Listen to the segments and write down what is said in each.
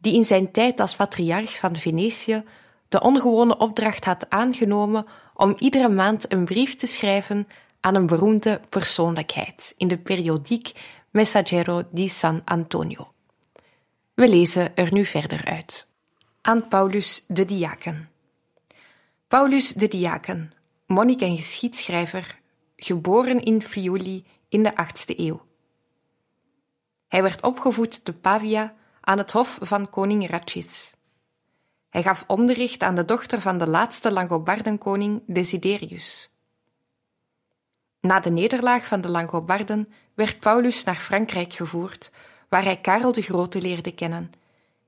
die in zijn tijd als patriarch van Venetië de ongewone opdracht had aangenomen om iedere maand een brief te schrijven aan een beroemde persoonlijkheid in de periodiek Messaggero di San Antonio. We lezen er nu verder uit. Aan Paulus de Diaken. Paulus de Diaken, monnik en geschiedschrijver, geboren in Friuli in de 8e eeuw. Hij werd opgevoed te Pavia aan het hof van koning Ratchis. Hij gaf onderricht aan de dochter van de laatste Langobardenkoning Desiderius. Na de nederlaag van de Langobarden werd Paulus naar Frankrijk gevoerd, waar hij Karel de Grote leerde kennen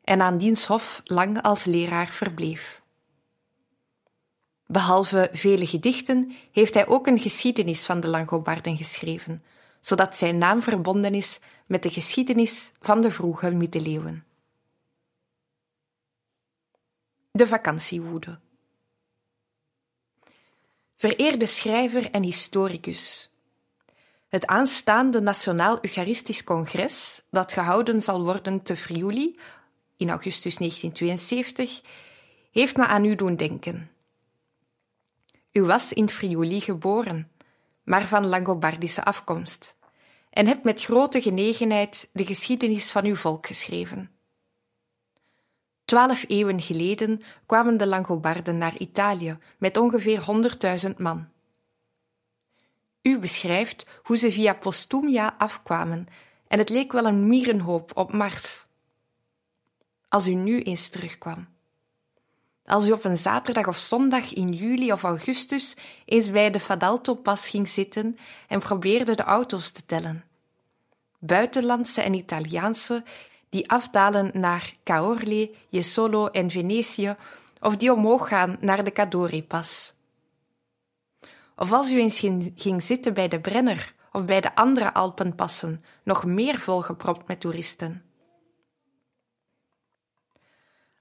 en aan diens hof lang als leraar verbleef. Behalve vele gedichten heeft hij ook een geschiedenis van de Langobarden geschreven, zodat zijn naam verbonden is met de geschiedenis van de vroege middeleeuwen. De vakantiewoede. Vereerde schrijver en historicus. Het aanstaande Nationaal Eucharistisch Congres, dat gehouden zal worden te Friuli in augustus 1972, heeft me aan u doen denken. U was in Friuli geboren, maar van Langobardische afkomst en hebt met grote genegenheid de geschiedenis van uw volk geschreven. Twaalf eeuwen geleden kwamen de Langobarden naar Italië met ongeveer honderdduizend man. U beschrijft hoe ze via Postumia afkwamen en het leek wel een mierenhoop op Mars. Als u nu eens terugkwam. Als u op een zaterdag of zondag in juli of augustus eens bij de Fadalto-pas ging zitten en probeerde de auto's te tellen. Buitenlandse en Italiaanse die afdalen naar Caorle, Jesolo en Venetië of die omhoog gaan naar de Cadore-pas. Of als u eens ging zitten bij de Brenner of bij de andere Alpenpassen, nog meer volgepropt met toeristen.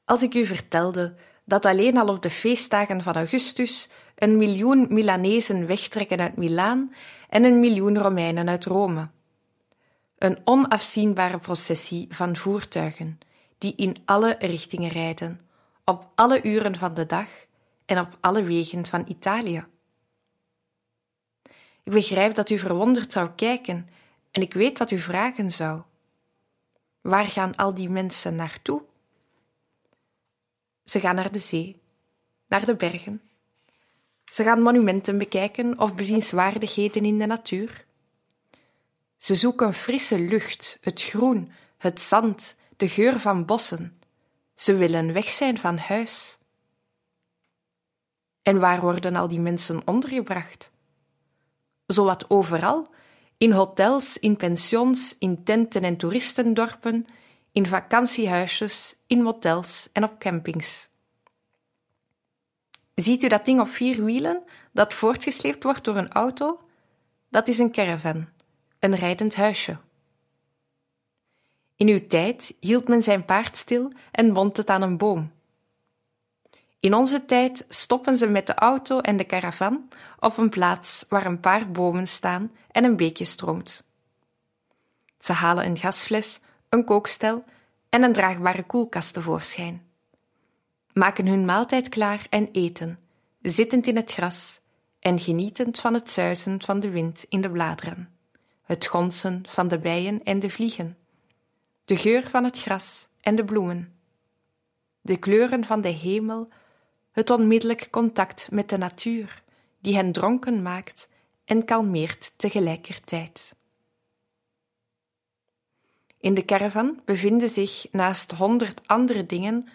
Als ik u vertelde dat alleen al op de feestdagen van augustus een miljoen Milanezen wegtrekken uit Milaan en een miljoen Romeinen uit Rome. Een onafzienbare processie van voertuigen die in alle richtingen rijden, op alle uren van de dag en op alle wegen van Italië. Ik begrijp dat u verwonderd zou kijken en ik weet wat u vragen zou. Waar gaan al die mensen naartoe? Ze gaan naar de zee, naar de bergen. Ze gaan monumenten bekijken of bezienswaardigheden in de natuur. Ze zoeken frisse lucht, het groen, het zand, de geur van bossen. Ze willen weg zijn van huis. En waar worden al die mensen ondergebracht? Zowat overal, in hotels, in pensions, in tenten en toeristendorpen, in vakantiehuisjes, in motels en op campings. Ziet u dat ding op vier wielen dat voortgesleept wordt door een auto? Dat is een caravan, een rijdend huisje. In uw tijd hield men zijn paard stil en bond het aan een boom. In onze tijd stoppen ze met de auto en de caravan op een plaats waar een paar bomen staan en een beekje stroomt. Ze halen een gasfles, een kookstel en een draagbare koelkast tevoorschijn. Maken hun maaltijd klaar en eten, zittend in het gras en genietend van het zuizen van de wind in de bladeren, het gonsen van de bijen en de vliegen, de geur van het gras en de bloemen, de kleuren van de hemel, het onmiddellijk contact met de natuur, die hen dronken maakt en kalmeert tegelijkertijd. In de caravan bevinden zich naast honderd andere dingen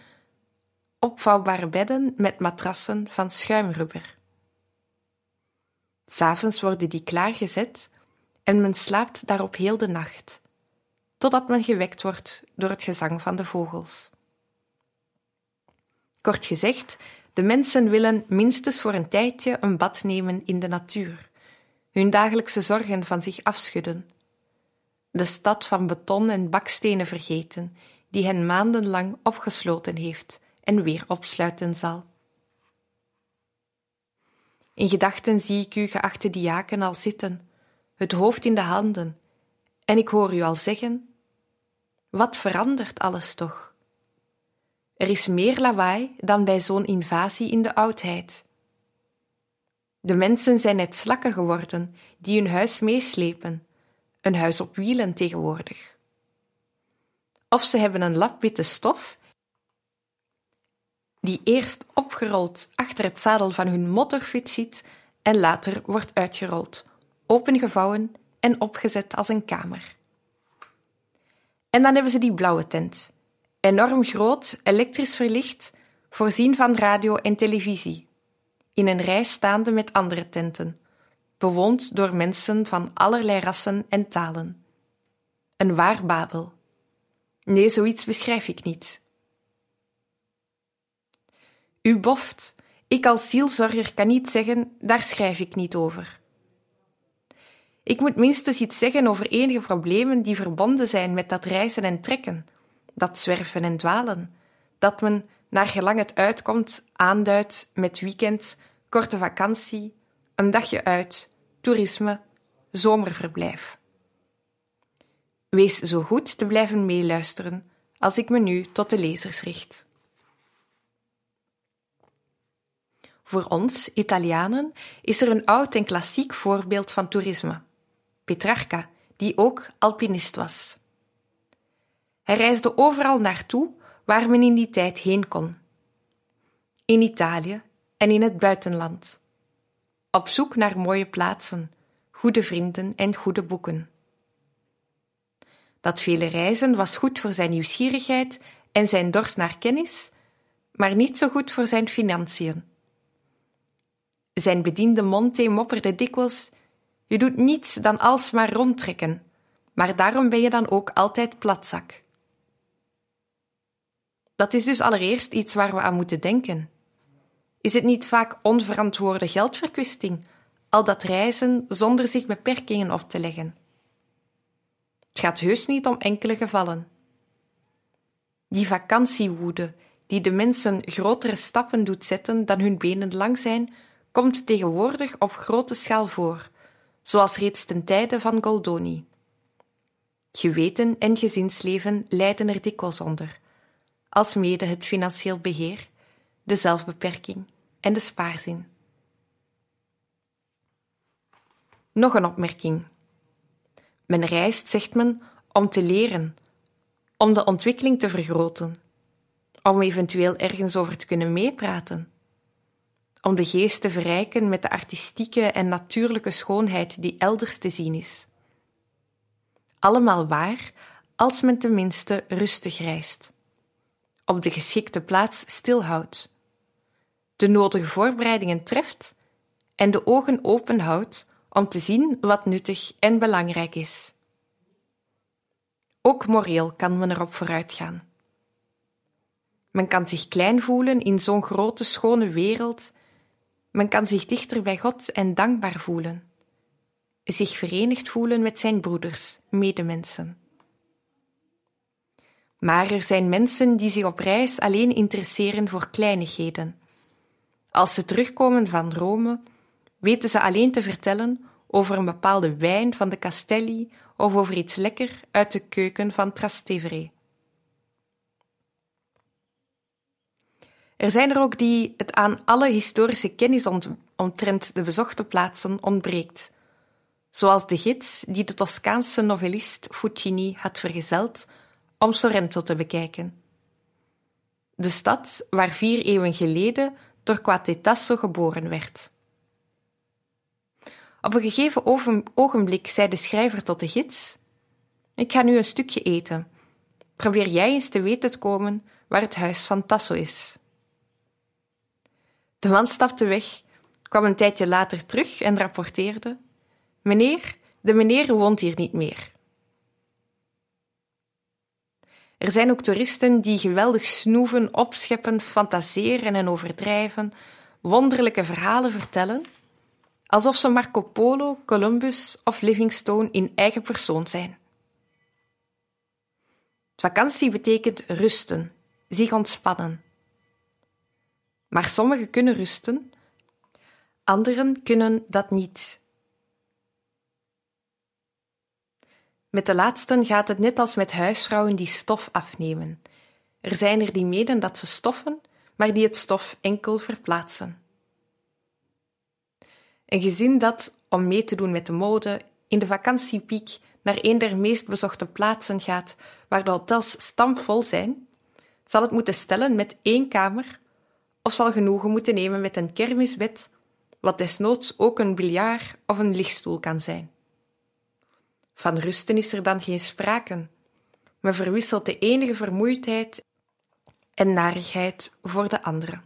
opvouwbare bedden met matrassen van schuimrubber. S'avonds worden die klaargezet en men slaapt daarop heel de nacht, totdat men gewekt wordt door het gezang van de vogels. Kort gezegd, de mensen willen minstens voor een tijdje een bad nemen in de natuur, hun dagelijkse zorgen van zich afschudden, de stad van beton en bakstenen vergeten, die hen maandenlang opgesloten heeft en weer opsluiten zal. In gedachten zie ik u, geachte diaken, al zitten, het hoofd in de handen, en ik hoor u al zeggen: Wat verandert alles toch? Er is meer lawaai dan bij zo'n invasie in de oudheid. De mensen zijn net slakken geworden die hun huis meeslepen, een huis op wielen tegenwoordig. Of ze hebben een lap witte stof, die eerst opgerold achter het zadel van hun motorfiets zit en later wordt uitgerold, opengevouwen en opgezet als een kamer. En dan hebben ze die blauwe tent, enorm groot, elektrisch verlicht, voorzien van radio en televisie, in een rij staande met andere tenten, bewoond door mensen van allerlei rassen en talen. Een waar Babel. Nee, zoiets beschrijf ik niet. U boft. Ik als zielzorger kan niet zeggen, daar schrijf ik niet over. Ik moet minstens iets zeggen over enige problemen die verbonden zijn met dat reizen en trekken, dat zwerven en dwalen, dat men, naar gelang het uitkomt, aanduidt met weekend, korte vakantie, een dagje uit, toerisme, zomerverblijf. Wees zo goed te blijven meeluisteren als ik me nu tot de lezers richt. Voor ons, Italianen, is er een oud en klassiek voorbeeld van toerisme. Petrarca, die ook alpinist was. Hij reisde overal naartoe waar men in die tijd heen kon. In Italië en in het buitenland. Op zoek naar mooie plaatsen, goede vrienden en goede boeken. Dat vele reizen was goed voor zijn nieuwsgierigheid en zijn dorst naar kennis, maar niet zo goed voor zijn financiën. Zijn bediende Monte mopperde dikwijls: Je doet niets dan alsmaar rondtrekken, maar daarom ben je dan ook altijd platzak. Dat is dus allereerst iets waar we aan moeten denken. Is het niet vaak onverantwoorde geldverkwisting, al dat reizen zonder zich beperkingen op te leggen? Het gaat heus niet om enkele gevallen. Die vakantiewoede, die de mensen grotere stappen doet zetten dan hun benen lang zijn, komt tegenwoordig op grote schaal voor, zoals reeds ten tijde van Goldoni. Geweten en gezinsleven lijden er dikwijls onder, alsmede het financieel beheer, de zelfbeperking en de spaarzin. Nog een opmerking. Men reist, zegt men, om te leren, om de ontwikkeling te vergroten, om eventueel ergens over te kunnen meepraten om de geest te verrijken met de artistieke en natuurlijke schoonheid die elders te zien is. Allemaal waar, als men tenminste rustig reist, op de geschikte plaats stilhoudt, de nodige voorbereidingen treft en de ogen open houdt om te zien wat nuttig en belangrijk is. Ook moreel kan men erop vooruitgaan. Men kan zich klein voelen in zo'n grote schone wereld men kan zich dichter bij God en dankbaar voelen, zich verenigd voelen met zijn broeders, medemensen. Maar er zijn mensen die zich op reis alleen interesseren voor kleinigheden. Als ze terugkomen van Rome, weten ze alleen te vertellen over een bepaalde wijn van de Castelli of over iets lekker uit de keuken van Trastevere. Er zijn er ook die het aan alle historische kennis omtrent de bezochte plaatsen ontbreekt, zoals de gids die de Toscaanse novelist Fucini had vergezeld om Sorrento te bekijken. De stad waar vier eeuwen geleden Torquato Tasso geboren werd. Op een gegeven ogenblik zei de schrijver tot de gids: Ik ga nu een stukje eten. Probeer jij eens te weten te komen waar het huis van Tasso is. De man stapte weg, kwam een tijdje later terug en rapporteerde: Meneer, de meneer woont hier niet meer. Er zijn ook toeristen die geweldig snoeven, opscheppen, fantaseren en overdrijven, wonderlijke verhalen vertellen, alsof ze Marco Polo, Columbus of Livingstone in eigen persoon zijn. Vakantie betekent rusten, zich ontspannen. Maar sommigen kunnen rusten, anderen kunnen dat niet. Met de laatsten gaat het net als met huisvrouwen die stof afnemen. Er zijn er die menen dat ze stoffen, maar die het stof enkel verplaatsen. Een gezin dat, om mee te doen met de mode, in de vakantiepiek naar een der meest bezochte plaatsen gaat waar de hotels stampvol zijn, zal het moeten stellen met één kamer of zal genoegen moeten nemen met een kermisbed, wat desnoods ook een biljart of een lichtstoel kan zijn. Van rusten is er dan geen sprake. Men verwisselt de enige vermoeidheid en narigheid voor de andere.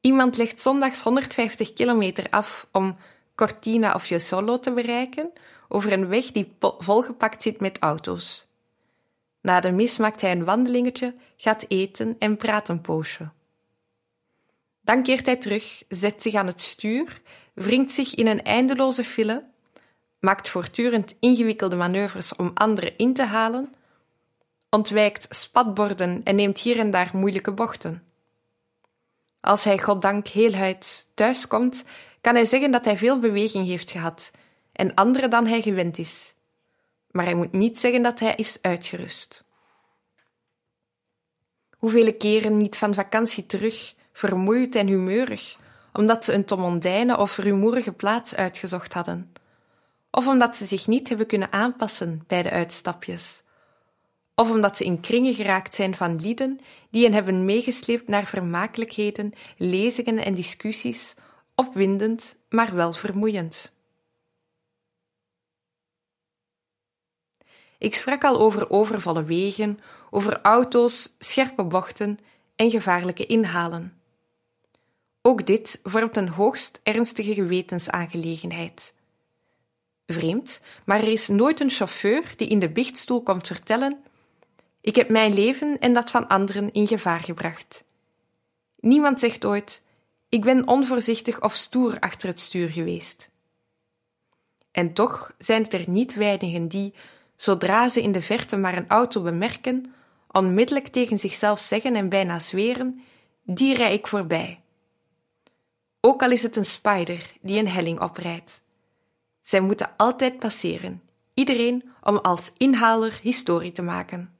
Iemand legt zondags 150 kilometer af om Cortina of Jesolo te bereiken over een weg die volgepakt zit met auto's. Na de mis maakt hij een wandelingetje, gaat eten en praat een poosje. Dan keert hij terug, zet zich aan het stuur, wringt zich in een eindeloze file, maakt voortdurend ingewikkelde manoeuvres om anderen in te halen, ontwijkt spatborden en neemt hier en daar moeilijke bochten. Als hij goddank heel thuis thuiskomt, kan hij zeggen dat hij veel beweging heeft gehad en andere dan hij gewend is. Maar hij moet niet zeggen dat hij is uitgerust. Hoeveel keren niet van vakantie terug vermoeid en humeurig, omdat ze een te of rumoerige plaats uitgezocht hadden, of omdat ze zich niet hebben kunnen aanpassen bij de uitstapjes, of omdat ze in kringen geraakt zijn van lieden die hen hebben meegesleept naar vermakelijkheden, lezingen en discussies, opwindend, maar wel vermoeiend. Ik sprak al over overvolle wegen, over auto's, scherpe bochten en gevaarlijke inhalen. Ook dit vormt een hoogst ernstige gewetensaangelegenheid. Vreemd, maar er is nooit een chauffeur die in de biechtstoel komt vertellen: Ik heb mijn leven en dat van anderen in gevaar gebracht. Niemand zegt ooit: Ik ben onvoorzichtig of stoer achter het stuur geweest. En toch zijn het er niet weinigen die, zodra ze in de verte maar een auto bemerken, onmiddellijk tegen zichzelf zeggen en bijna zweren: Die rij ik voorbij ook al is het een spider die een helling oprijdt. Zij moeten altijd passeren, iedereen om als inhaler historie te maken.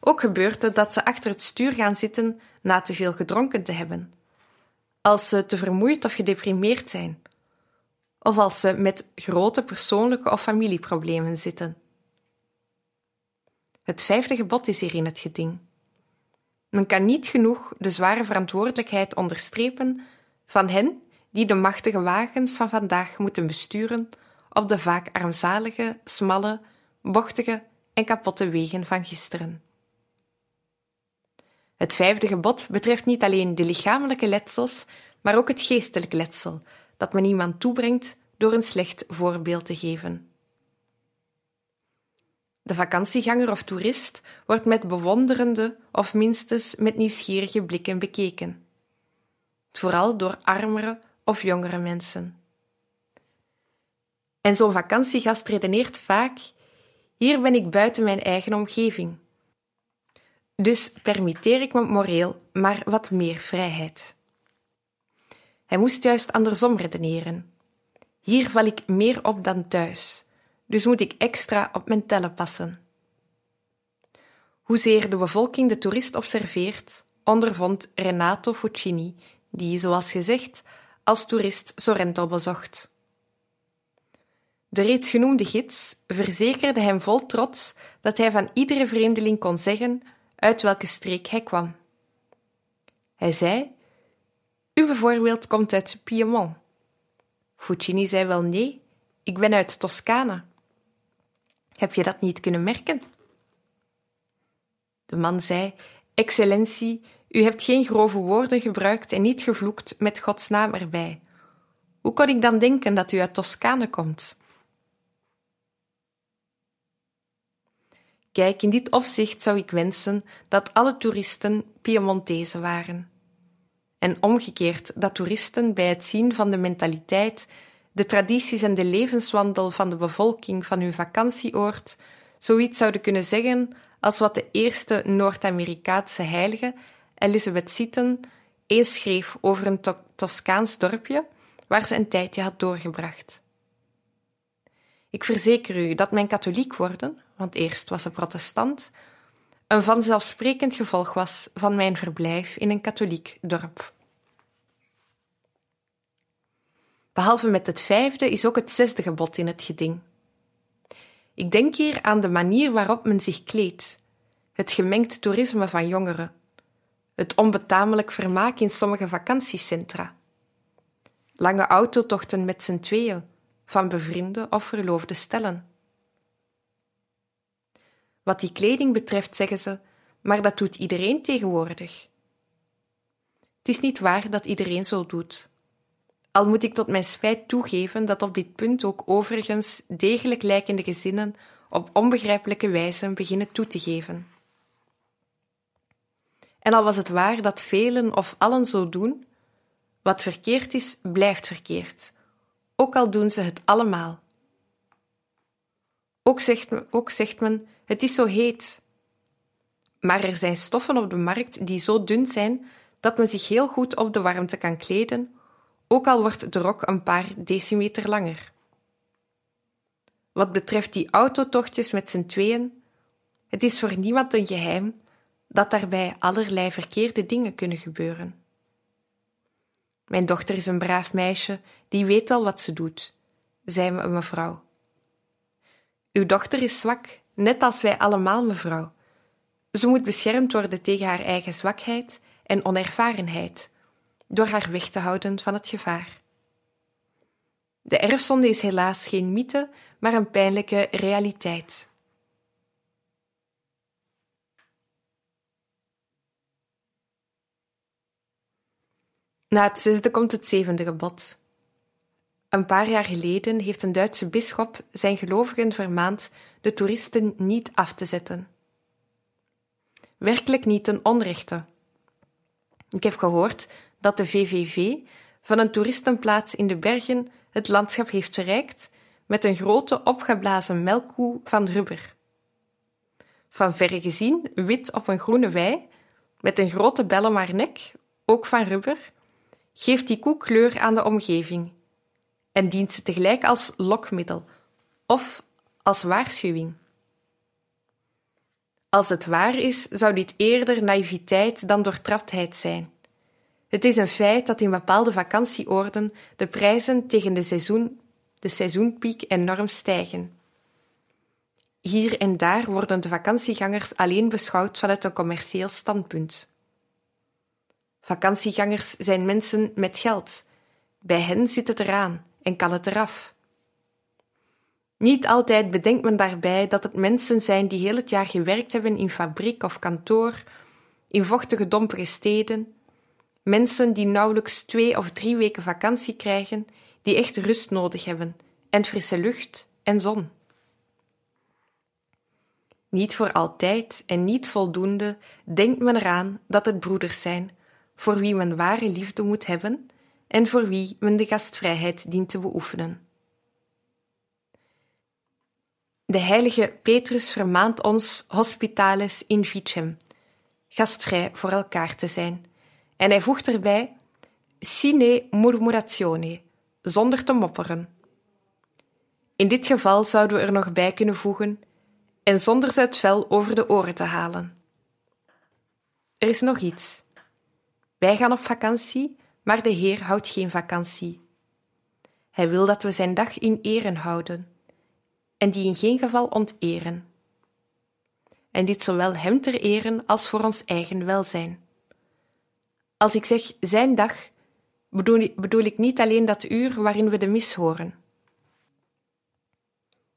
Ook gebeurt het dat ze achter het stuur gaan zitten na te veel gedronken te hebben, als ze te vermoeid of gedeprimeerd zijn, of als ze met grote persoonlijke of familieproblemen zitten. Het vijfde gebod is hier in het geding. Men kan niet genoeg de zware verantwoordelijkheid onderstrepen van hen die de machtige wagens van vandaag moeten besturen op de vaak armzalige, smalle, bochtige en kapotte wegen van gisteren. Het vijfde gebod betreft niet alleen de lichamelijke letsels, maar ook het geestelijk letsel dat men iemand toebrengt door een slecht voorbeeld te geven. De vakantieganger of toerist wordt met bewonderende of minstens met nieuwsgierige blikken bekeken. Vooral door armere of jongere mensen. En zo'n vakantiegast redeneert vaak: hier ben ik buiten mijn eigen omgeving. Dus permitteer ik me moreel maar wat meer vrijheid. Hij moest juist andersom redeneren. Hier val ik meer op dan thuis dus moet ik extra op mijn tellen passen. Hoezeer de bevolking de toerist observeert, ondervond Renato Fucini, die, zoals gezegd, als toerist Sorrento bezocht. De reeds genoemde gids verzekerde hem vol trots dat hij van iedere vreemdeling kon zeggen uit welke streek hij kwam. Hij zei: U bijvoorbeeld komt uit Piemont. Fucini zei wel nee, ik ben uit Toscane. Heb je dat niet kunnen merken? De man zei: Excellentie, u hebt geen grove woorden gebruikt en niet gevloekt met Gods naam erbij. Hoe kon ik dan denken dat u uit Toscane komt? Kijk, in dit opzicht zou ik wensen dat alle toeristen Piemontezen waren. En omgekeerd dat toeristen bij het zien van de mentaliteit, de tradities en de levenswandel van de bevolking van hun vakantieoord zoiets zouden kunnen zeggen als wat de eerste Noord-Amerikaanse heilige, Elizabeth Seton, eens schreef over een to Toscaans dorpje waar ze een tijdje had doorgebracht. Ik verzeker u dat mijn katholiek worden, want eerst was ze protestant, een vanzelfsprekend gevolg was van mijn verblijf in een katholiek dorp. Behalve met het vijfde is ook het zesde gebod in het geding. Ik denk hier aan de manier waarop men zich kleedt, het gemengd toerisme van jongeren, het onbetamelijk vermaak in sommige vakantiecentra, lange autotochten met z'n tweeën, van bevriende of verloofde stellen. Wat die kleding betreft zeggen ze, maar dat doet iedereen tegenwoordig. Het is niet waar dat iedereen zo doet. Al moet ik tot mijn spijt toegeven dat op dit punt ook overigens degelijk lijkende gezinnen op onbegrijpelijke wijze beginnen toe te geven. En al was het waar dat velen of allen zo doen, wat verkeerd is, blijft verkeerd, ook al doen ze het allemaal. Ook zegt, men, ook zegt men, het is zo heet. Maar er zijn stoffen op de markt die zo dun zijn dat men zich heel goed op de warmte kan kleden, ook al wordt de rok een paar decimeter langer. Wat betreft die autotochtjes met z'n tweeën, het is voor niemand een geheim dat daarbij allerlei verkeerde dingen kunnen gebeuren. Mijn dochter is een braaf meisje, die weet wel wat ze doet, zei een mevrouw. Uw dochter is zwak, net als wij allemaal, mevrouw. Ze moet beschermd worden tegen haar eigen zwakheid en onervarenheid, door haar weg te houden van het gevaar. De erfzonde is helaas geen mythe, maar een pijnlijke realiteit. Na het zesde komt het zevende gebod. Een paar jaar geleden heeft een Duitse bisschop zijn gelovigen vermaand de toeristen niet af te zetten. Werkelijk niet ten onrechte. Ik heb gehoord dat de VVV van een toeristenplaats in de bergen het landschap heeft verrijkt met een grote opgeblazen melkkoe van rubber. Van verre gezien wit op een groene wei, met een grote bel om haar nek, ook van rubber, geeft die koe kleur aan de omgeving en dient ze tegelijk als lokmiddel of als waarschuwing. Als het waar is, zou dit eerder naïviteit dan doortraptheid zijn. Het is een feit dat in bepaalde vakantieoorden de prijzen tegen de, seizoen, de seizoenpiek enorm stijgen. Hier en daar worden de vakantiegangers alleen beschouwd vanuit een commercieel standpunt. Vakantiegangers zijn mensen met geld. Bij hen zit het eraan en kan het eraf. Niet altijd bedenkt men daarbij dat het mensen zijn die heel het jaar gewerkt hebben in fabriek of kantoor, in vochtige dompere steden, mensen die nauwelijks twee of drie weken vakantie krijgen, die echt rust nodig hebben en frisse lucht en zon. Niet voor altijd en niet voldoende denkt men eraan dat het broeders zijn, voor wie men ware liefde moet hebben en voor wie men de gastvrijheid dient te beoefenen. De heilige Petrus vermaant ons hospitales in vicem, gastvrij voor elkaar te zijn, en hij voegt erbij sine murmuratione, zonder te mopperen. In dit geval zouden we er nog bij kunnen voegen en zonder ze het vel over de oren te halen. Er is nog iets. Wij gaan op vakantie, maar de Heer houdt geen vakantie. Hij wil dat we zijn dag in eren houden, en die in geen geval onteren. En dit zowel hem ter eren als voor ons eigen welzijn. Als ik zeg zijn dag, bedoel, ik niet alleen dat uur waarin we de mis horen.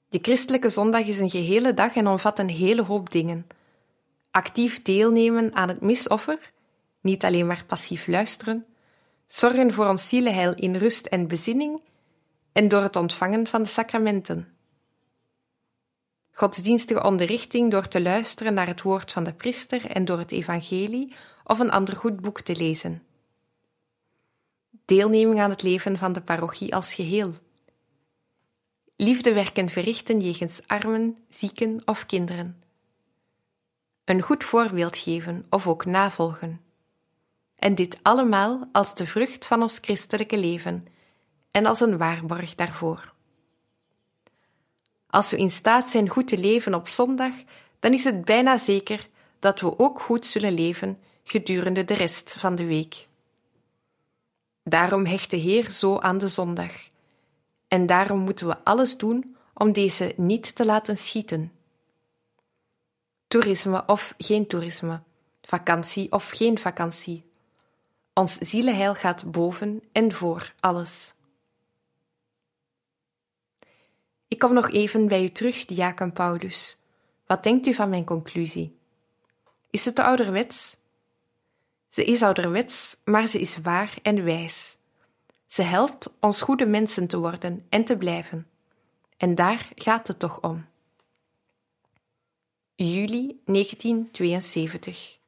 De christelijke zondag is een gehele dag en omvat een hele hoop dingen. Actief deelnemen aan het misoffer, niet alleen maar passief luisteren, zorgen voor ons zielenheil in rust en bezinning en door het ontvangen van de sacramenten. Godsdienstige onderrichting door te luisteren naar het woord van de priester en door het evangelie of een ander goed boek te lezen. Deelneming aan het leven van de parochie als geheel. Liefdewerken verrichten jegens armen, zieken of kinderen. Een goed voorbeeld geven of ook navolgen. En dit allemaal als de vrucht van ons christelijke leven en als een waarborg daarvoor. Als we in staat zijn goed te leven op zondag, dan is het bijna zeker dat we ook goed zullen leven gedurende de rest van de week. Daarom hecht de Heer zo aan de zondag. En daarom moeten we alles doen om deze niet te laten schieten. Toerisme of geen toerisme, vakantie of geen vakantie. Ons zielenheil gaat boven en voor alles. Ik kom nog even bij u terug, diaken Paulus. Wat denkt u van mijn conclusie? Is het te ouderwets? Ze is ouderwets, maar ze is waar en wijs. Ze helpt ons goede mensen te worden en te blijven. En daar gaat het toch om. Juli 1972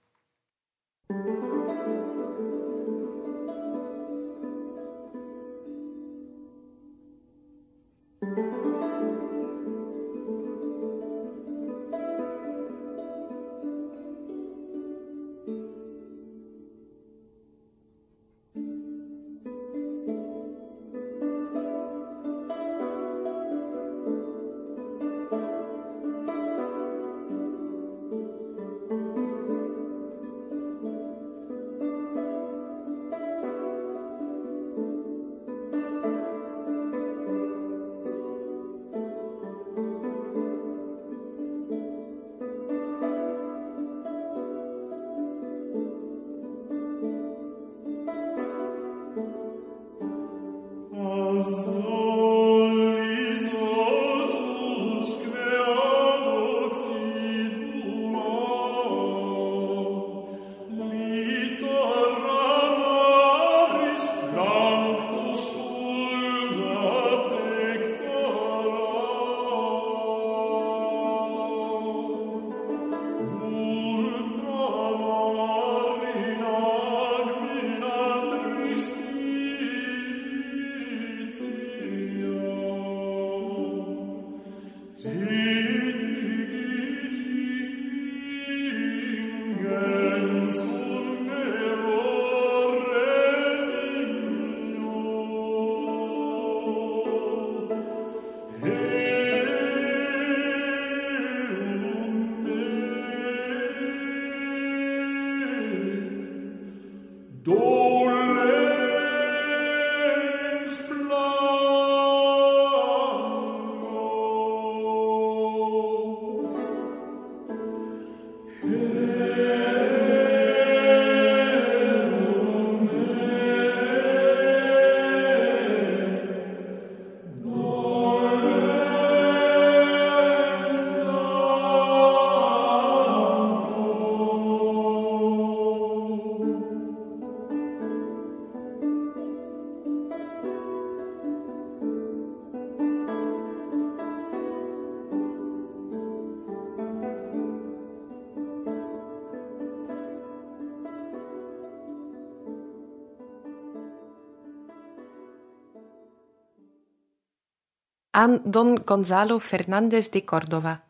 aan Don Gonzalo Fernández de Córdoba.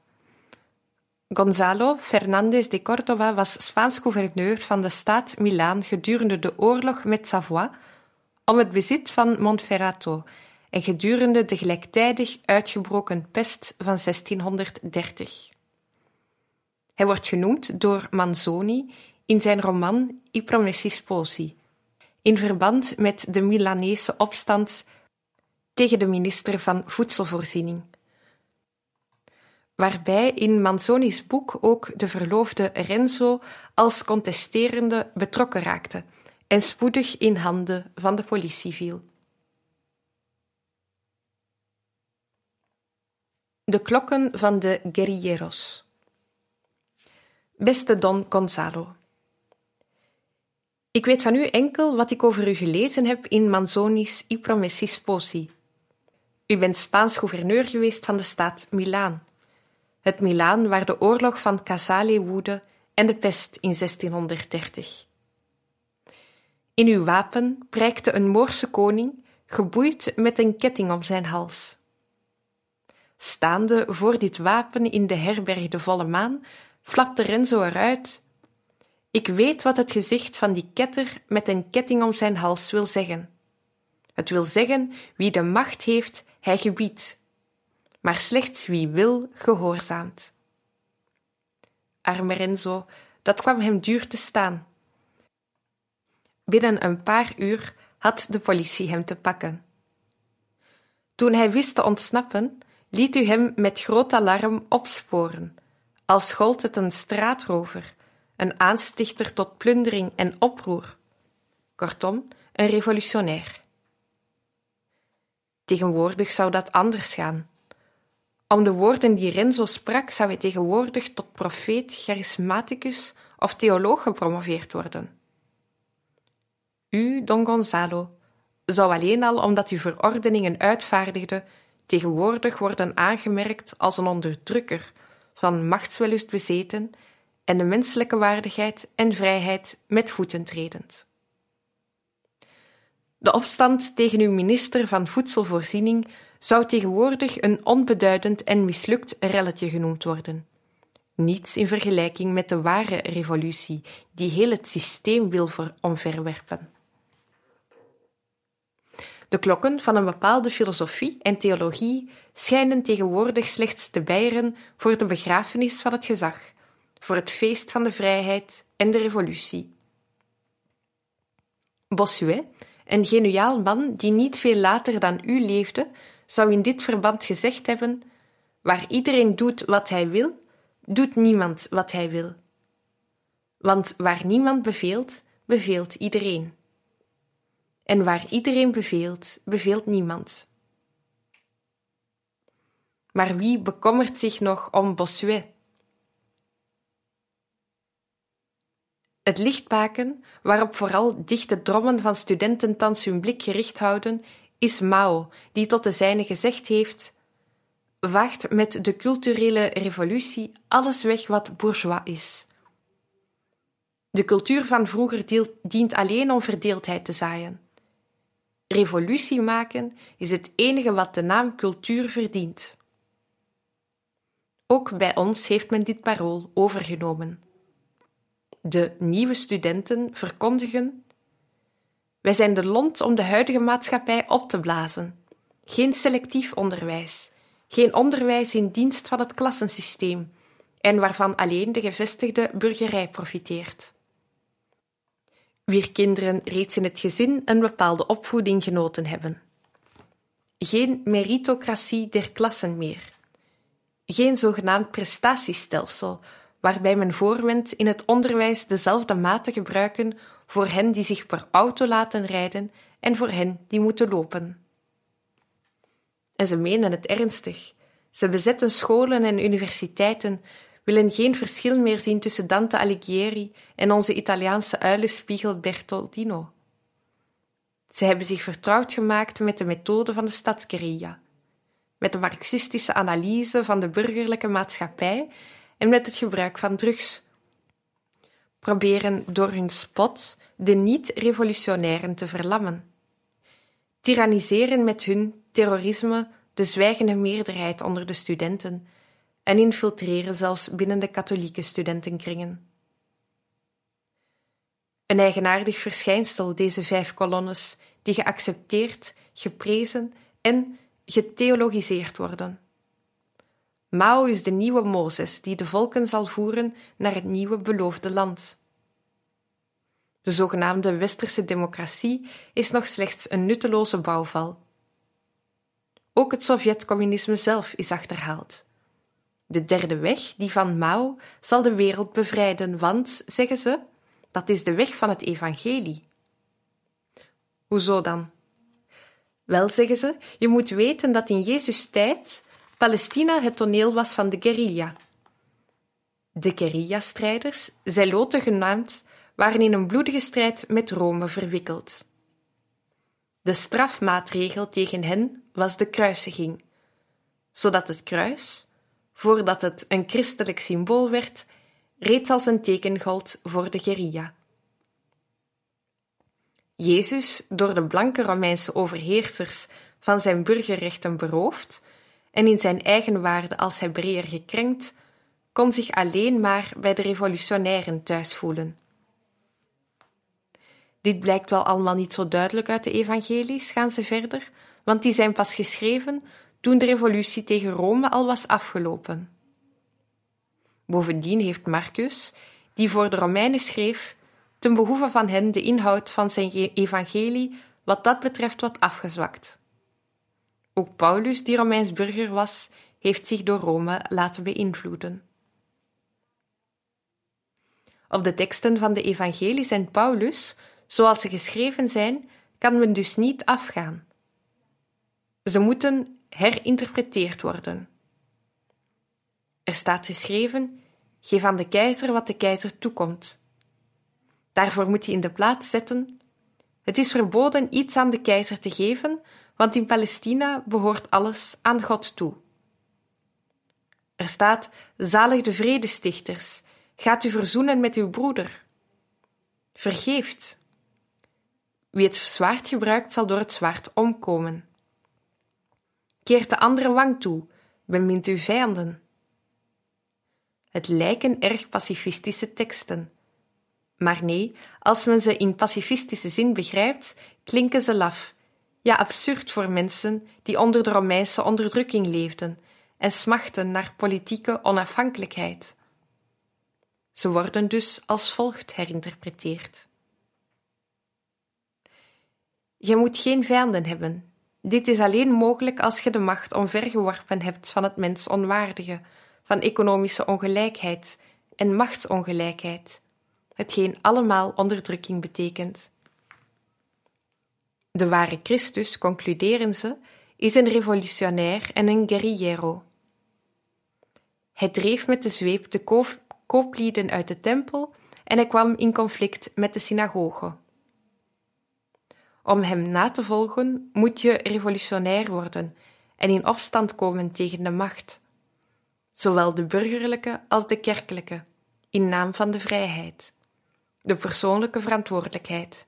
Gonzalo Fernández de Córdoba was Spaans gouverneur van de staat Milaan gedurende de oorlog met Savoie om het bezit van Monferrato en gedurende de gelijktijdig uitgebroken pest van 1630. Hij wordt genoemd door Manzoni in zijn roman I Promessi Sposi, in verband met de Milanese opstand tegen de minister van Voedselvoorziening. waarbij in Manzoni's boek ook de verloofde Renzo als contesterende betrokken raakte en spoedig in handen van de politie viel. De klokken van de guerrilleros. Beste Don Gonzalo. Ik weet van u enkel wat ik over u gelezen heb in Manzoni's I Promessi Sposi. U bent Spaans gouverneur geweest van de staat Milaan. Het Milaan waar de oorlog van Casale woedde en de pest in 1630. In uw wapen prijkte een Moorse koning, geboeid met een ketting om zijn hals. Staande voor dit wapen in de herberg de volle maan, flapte Renzo eruit. Ik weet wat het gezicht van die ketter met een ketting om zijn hals wil zeggen. Het wil zeggen, wie de macht heeft, hij gebiedt, maar slechts wie wil, gehoorzaamt. Arme Renzo, dat kwam hem duur te staan. Binnen een paar uur had de politie hem te pakken. Toen hij wist te ontsnappen, liet u hem met groot alarm opsporen, als gold het een straatrover, een aanstichter tot plundering en oproer. Kortom, een revolutionair. Tegenwoordig zou dat anders gaan. Om de woorden die Renzo sprak, zou hij tegenwoordig tot profeet, charismaticus of theoloog gepromoveerd worden. U, Don Gonzalo, zou alleen al omdat u verordeningen uitvaardigde, tegenwoordig worden aangemerkt als een onderdrukker, van machtswellust bezeten en de menselijke waardigheid en vrijheid met voeten tredend. De opstand tegen uw minister van Voedselvoorziening zou tegenwoordig een onbeduidend en mislukt relletje genoemd worden. Niets in vergelijking met de ware revolutie, die heel het systeem wil omverwerpen. De klokken van een bepaalde filosofie en theologie schijnen tegenwoordig slechts te bijeren voor de begrafenis van het gezag, voor het feest van de vrijheid en de revolutie. Bossuet, een geniaal man die niet veel later dan u leefde, zou in dit verband gezegd hebben: Waar iedereen doet wat hij wil, doet niemand wat hij wil. Want waar niemand beveelt, beveelt iedereen. En waar iedereen beveelt, beveelt niemand. Maar wie bekommert zich nog om Bossuet? Het lichtbaken, waarop vooral dichte drommen van studenten thans hun blik gericht houden, is Mao, die tot de zijne gezegd heeft: Vaagt met de culturele revolutie alles weg wat bourgeois is. De cultuur van vroeger dient alleen om verdeeldheid te zaaien. Revolutie maken is het enige wat de naam cultuur verdient. Ook bij ons heeft men dit parool overgenomen. De nieuwe studenten verkondigen: Wij zijn de lont om de huidige maatschappij op te blazen. Geen selectief onderwijs, geen onderwijs in dienst van het klassensysteem en waarvan alleen de gevestigde burgerij profiteert wier kinderen reeds in het gezin een bepaalde opvoeding genoten hebben. Geen meritocratie der klassen meer. Geen zogenaamd prestatiestelsel, waarbij men voorwendt in het onderwijs dezelfde maat te gebruiken voor hen die zich per auto laten rijden en voor hen die moeten lopen. En ze menen het ernstig. Ze bezetten scholen en universiteiten willen geen verschil meer zien tussen Dante Alighieri en onze Italiaanse uilenspiegel Bertolino. Ze hebben zich vertrouwd gemaakt met de methode van de stadsguerilla, met de marxistische analyse van de burgerlijke maatschappij en met het gebruik van drugs. Proberen door hun spot de niet-revolutionairen te verlammen. Tyranniseren met hun terrorisme de zwijgende meerderheid onder de studenten en infiltreren zelfs binnen de katholieke studentenkringen. Een eigenaardig verschijnsel, deze vijf kolonnes, die geaccepteerd, geprezen en getheologiseerd worden. Mao is de nieuwe Mozes die de volken zal voeren naar het nieuwe beloofde land. De zogenaamde westerse democratie is nog slechts een nutteloze bouwval. Ook het Sovjet-communisme zelf is achterhaald De derde weg, die van Mao, zal de wereld bevrijden, want, zeggen ze, dat is de weg van het evangelie. Hoezo dan? Wel, zeggen ze, je moet weten dat in Jezus' tijd Palestina het toneel was van de guerrilla. De guerrilla-strijders, Zeloten genaamd, waren in een bloedige strijd met Rome verwikkeld. De strafmaatregel tegen hen was de kruisiging, zodat het kruis, voordat het een christelijk symbool werd, reeds als een teken gold voor de guerrilla. Jezus, door de blanke Romeinse overheersers van zijn burgerrechten beroofd en in zijn eigen waarde als Hebreeër gekrenkt, kon zich alleen maar bij de revolutionairen thuis voelen. Dit blijkt wel allemaal niet zo duidelijk uit de evangelies, gaan ze verder, want die zijn pas geschreven toen de revolutie tegen Rome al was afgelopen. Bovendien heeft Marcus, die voor de Romeinen schreef, ten behoeve van hen de inhoud van zijn evangelie wat dat betreft wat afgezwakt. Ook Paulus, die Romeins burger was, heeft zich door Rome laten beïnvloeden. Op de teksten van de evangelies en Paulus, zoals ze geschreven zijn, kan men dus niet afgaan. Ze moeten herinterpreteerd worden. Er staat geschreven: geef aan de keizer wat de keizer toekomt. Daarvoor moet hij in de plaats zetten: het is verboden iets aan de keizer te geven, want in Palestina behoort alles aan God toe. Er staat: zalig de vredestichters, gaat u verzoenen met uw broeder. Vergeeft. Wie het zwaard gebruikt, zal door het zwaard omkomen. Keert de andere wang toe, bemint uw vijanden. Het lijken erg pacifistische teksten. Maar nee, als men ze in pacifistische zin begrijpt, klinken ze laf, ja absurd voor mensen die onder de Romeinse onderdrukking leefden en smachten naar politieke onafhankelijkheid. Ze worden dus als volgt herinterpreteerd. Je moet geen vijanden hebben. Dit is alleen mogelijk als je de macht omvergeworpen hebt van het mens onwaardige, van economische ongelijkheid en machtsongelijkheid, hetgeen allemaal onderdrukking betekent. De ware Christus, concluderen ze, is een revolutionair en een guerrillero. Hij dreef met de zweep de kooplieden uit de tempel en hij kwam in conflict met de synagoge. Om hem na te volgen moet je revolutionair worden en in opstand komen tegen de macht, zowel de burgerlijke als de kerkelijke, in naam van de vrijheid, de persoonlijke verantwoordelijkheid,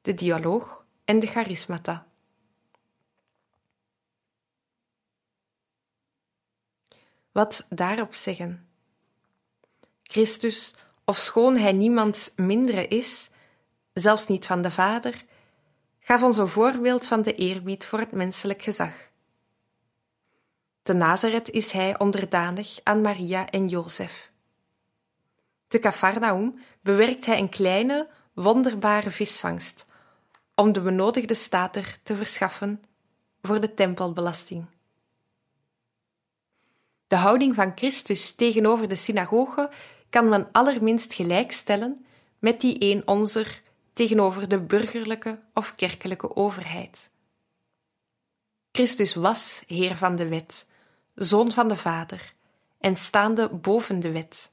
de dialoog en de charismata. Wat daarop zeggen? Christus, ofschoon hij niemands mindere is, zelfs niet van de Vader, gaf ons een voorbeeld van de eerbied voor het menselijk gezag. Te Nazareth is hij onderdanig aan Maria en Jozef. Te Cafarnaum bewerkt hij een kleine, wonderbare visvangst om de benodigde stater te verschaffen voor de tempelbelasting. De houding van Christus tegenover de synagoge kan men allerminst gelijkstellen met die een onzer tegenover de burgerlijke of kerkelijke overheid. Christus was Heer van de wet, Zoon van de Vader en staande boven de wet.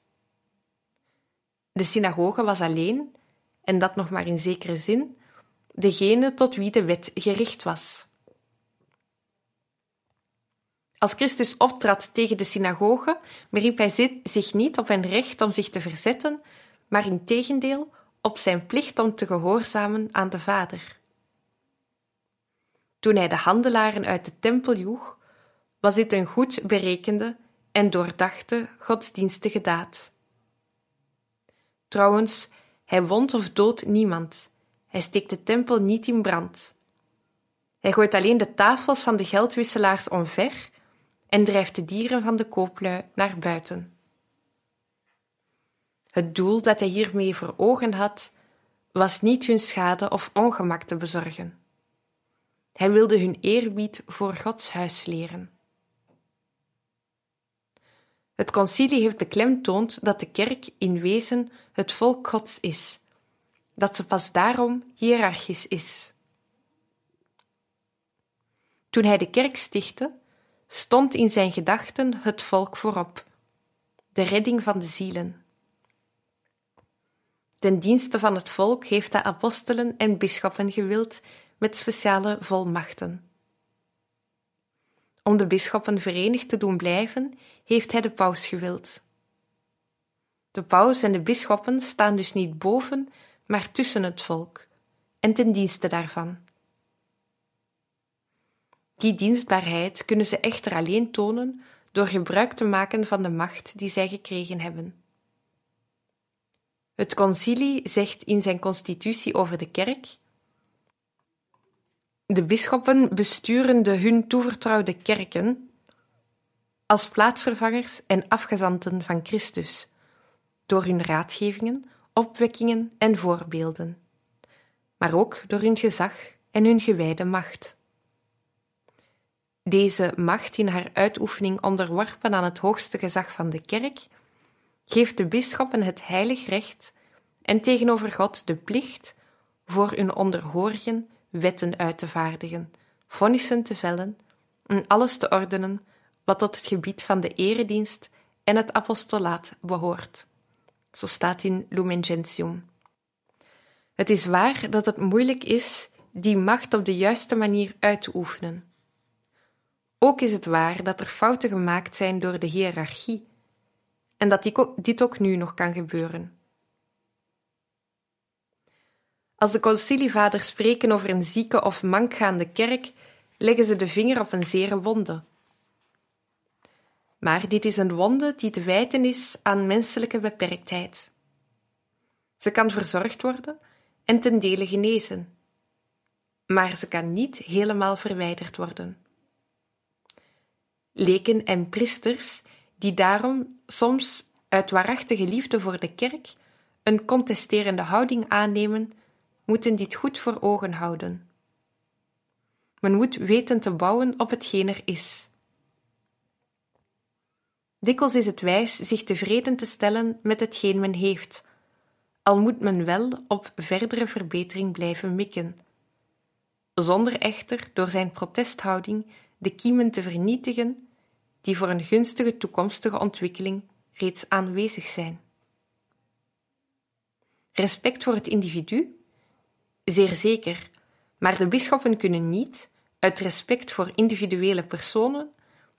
De synagoge was alleen, en dat nog maar in zekere zin, degene tot wie de wet gericht was. Als Christus optrad tegen de synagoge, beriep hij zich niet op zijn recht om zich te verzetten, maar in tegendeel op zijn plicht om te gehoorzamen aan de Vader. Toen hij de handelaren uit de tempel joeg, was dit een goed berekende en doordachte godsdienstige daad. Trouwens, hij wond of doodt niemand, hij steekt de tempel niet in brand. Hij gooit alleen de tafels van de geldwisselaars omver en drijft de dieren van de kooplui naar buiten. Het doel dat hij hiermee voor ogen had, was niet hun schade of ongemak te bezorgen. Hij wilde hun eerbied voor Gods huis leren. Het concilie heeft beklemtoond dat de kerk in wezen het volk Gods is, dat ze pas daarom hiërarchisch is. Toen hij de kerk stichtte, stond in zijn gedachten het volk voorop, de redding van de zielen. Ten dienste van het volk heeft hij apostelen en bisschoppen gewild met speciale volmachten. Om de bisschoppen verenigd te doen blijven, heeft hij de paus gewild. De paus en de bisschoppen staan dus niet boven, maar tussen het volk en ten dienste daarvan. Die dienstbaarheid kunnen ze echter alleen tonen door gebruik te maken van de macht die zij gekregen hebben. Het concilie zegt in zijn constitutie over de kerk: De bisschoppen besturen de hun toevertrouwde kerken als plaatsvervangers en afgezanten van Christus, door hun raadgevingen, opwekkingen en voorbeelden, maar ook door hun gezag en hun gewijde macht. Deze macht in haar uitoefening onderworpen aan het hoogste gezag van de kerk, geeft de bisschoppen het heilig recht en tegenover God de plicht voor hun onderhorigen wetten uit te vaardigen, vonnissen te vellen en alles te ordenen wat tot het gebied van de eredienst en het apostolaat behoort. Zo staat in Lumen Gentium. Het is waar dat het moeilijk is die macht op de juiste manier uit te oefenen. Ook is het waar dat er fouten gemaakt zijn door de hiërarchie en dat dit ook nu nog kan gebeuren. Als de concilievaders spreken over een zieke of mankgaande kerk, leggen ze de vinger op een zere wonde. Maar dit is een wonde die te wijten is aan menselijke beperktheid. Ze kan verzorgd worden en ten dele genezen, maar ze kan niet helemaal verwijderd worden. Leken en priesters, die daarom soms uit waarachtige liefde voor de kerk een contesterende houding aannemen, moeten dit goed voor ogen houden. Men moet weten te bouwen op hetgeen er is. Dikwijls is het wijs zich tevreden te stellen met hetgeen men heeft, al moet men wel op verdere verbetering blijven mikken, zonder echter door zijn protesthouding de kiemen te vernietigen die voor een gunstige toekomstige ontwikkeling reeds aanwezig zijn. Respect voor het individu? Zeer zeker, maar de bisschoppen kunnen niet, uit respect voor individuele personen,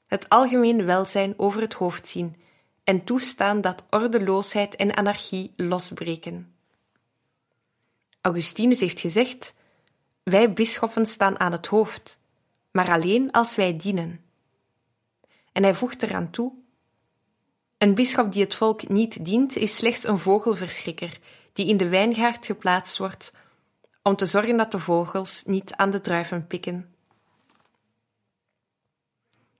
het algemeen welzijn over het hoofd zien en toestaan dat ordeloosheid en anarchie losbreken. Augustinus heeft gezegd: Wij bisschoppen staan aan het hoofd, maar alleen als wij dienen. En hij voegt eraan toe: Een bisschop die het volk niet dient, is slechts een vogelverschrikker die in de wijngaard geplaatst wordt om te zorgen dat de vogels niet aan de druiven pikken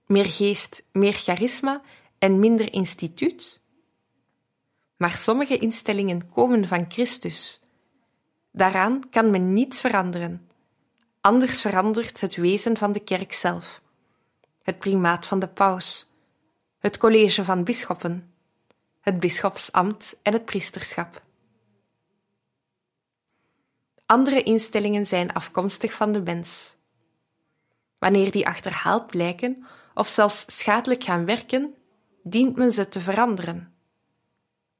meer geest, meer charisma en minder instituut? Maar sommige instellingen komen van Christus. Daaraan kan men niets veranderen. Anders verandert het wezen van de kerk zelf, het primaat van de paus, het college van bisschoppen, het bisschopsambt en het priesterschap. Andere instellingen zijn afkomstig van de mens. Wanneer die achterhaald blijken of zelfs schadelijk gaan werken, dient men ze te veranderen.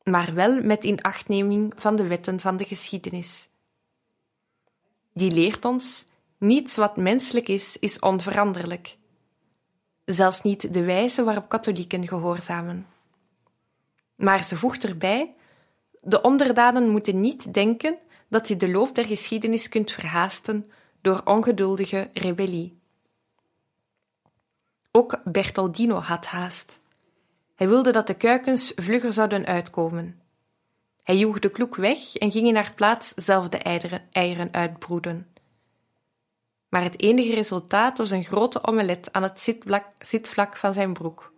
Maar wel met inachtneming van de wetten van de geschiedenis. Die leert ons: niets wat menselijk is, is onveranderlijk. Zelfs niet de wijze waarop katholieken gehoorzamen. Maar ze voegt erbij: de onderdanen moeten niet denken dat je de loop der geschiedenis kunt verhaasten door ongeduldige rebellie. Ook Bertoldino had haast. Hij wilde dat de kuikens vlugger zouden uitkomen. Hij joeg de kloek weg en ging in haar plaats zelf de eieren uitbroeden. Maar het enige resultaat was een grote omelet aan het zitvlak van zijn broek.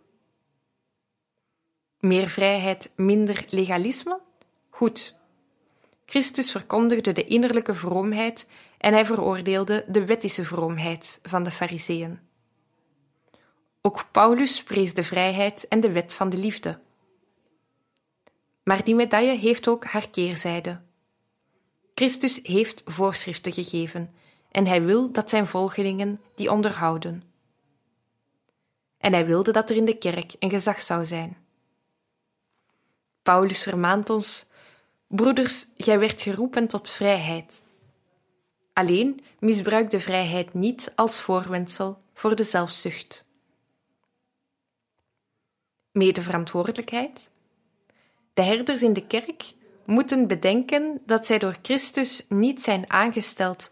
Meer vrijheid, minder legalisme? Goed. Christus verkondigde de innerlijke vroomheid en hij veroordeelde de wettische vroomheid van de Fariseeën. Ook Paulus prees de vrijheid en de wet van de liefde. Maar die medaille heeft ook haar keerzijde. Christus heeft voorschriften gegeven en hij wil dat zijn volgelingen die onderhouden. En hij wilde dat er in de kerk een gezag zou zijn. Paulus vermaant ons: Broeders, gij werd geroepen tot vrijheid. Alleen misbruik de vrijheid niet als voorwendsel voor de zelfzucht. Medeverantwoordelijkheid. De herders in de kerk moeten bedenken dat zij door Christus niet zijn aangesteld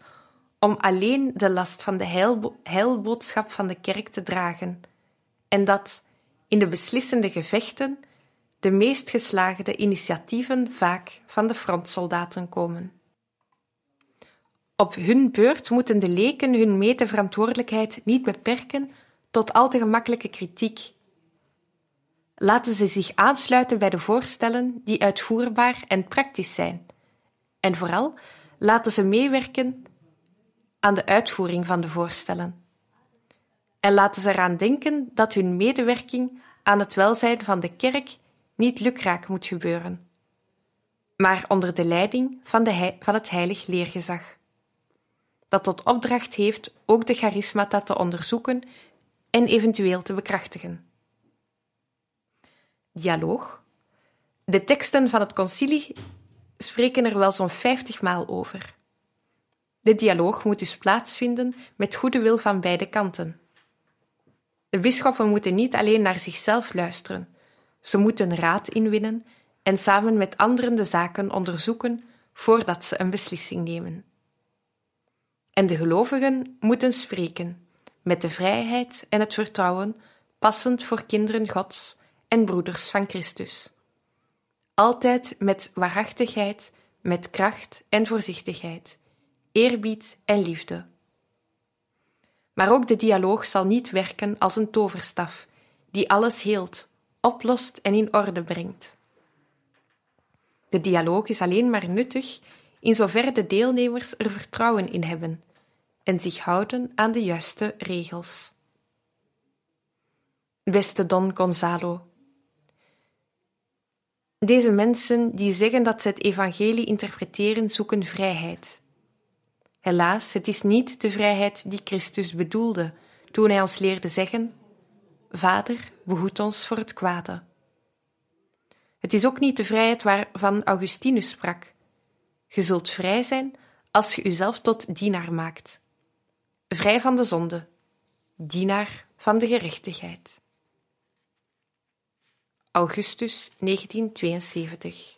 om alleen de last van de heilbo heilboodschap van de kerk te dragen, en dat in de beslissende gevechten de meest geslaagde initiatieven vaak van de frontsoldaten komen. Op hun beurt moeten de leken hun medeverantwoordelijkheid niet beperken tot al te gemakkelijke kritiek. Laten ze zich aansluiten bij de voorstellen die uitvoerbaar en praktisch zijn. En vooral laten ze meewerken aan de uitvoering van de voorstellen. En laten ze eraan denken dat hun medewerking aan het welzijn van de kerk niet lukraak moet gebeuren, maar onder de leiding van, de van het heilig leergezag, dat tot opdracht heeft ook de charismata te onderzoeken en eventueel te bekrachtigen. Dialoog. De teksten van het concilie spreken er wel zo'n vijftig maal over. De dialoog moet dus plaatsvinden met goede wil van beide kanten. De bisschoppen moeten niet alleen naar zichzelf luisteren, ze moeten raad inwinnen en samen met anderen de zaken onderzoeken voordat ze een beslissing nemen. En de gelovigen moeten spreken met de vrijheid en het vertrouwen passend voor kinderen Gods en broeders van Christus. Altijd met waarachtigheid, met kracht en voorzichtigheid, eerbied en liefde. Maar ook de dialoog zal niet werken als een toverstaf die alles heelt, oplost en in orde brengt. De dialoog is alleen maar nuttig in zoverre de deelnemers er vertrouwen in hebben en zich houden aan de juiste regels. Beste Don Gonzalo, deze mensen die zeggen dat ze het evangelie interpreteren, zoeken vrijheid. Helaas, het is niet de vrijheid die Christus bedoelde toen hij ons leerde zeggen: Vader, behoed ons voor het kwade. Het is ook niet de vrijheid waarvan Augustinus sprak. Je zult vrij zijn als je uzelf tot dienaar maakt. Vrij van de zonde, dienaar van de gerechtigheid. Augustus 1972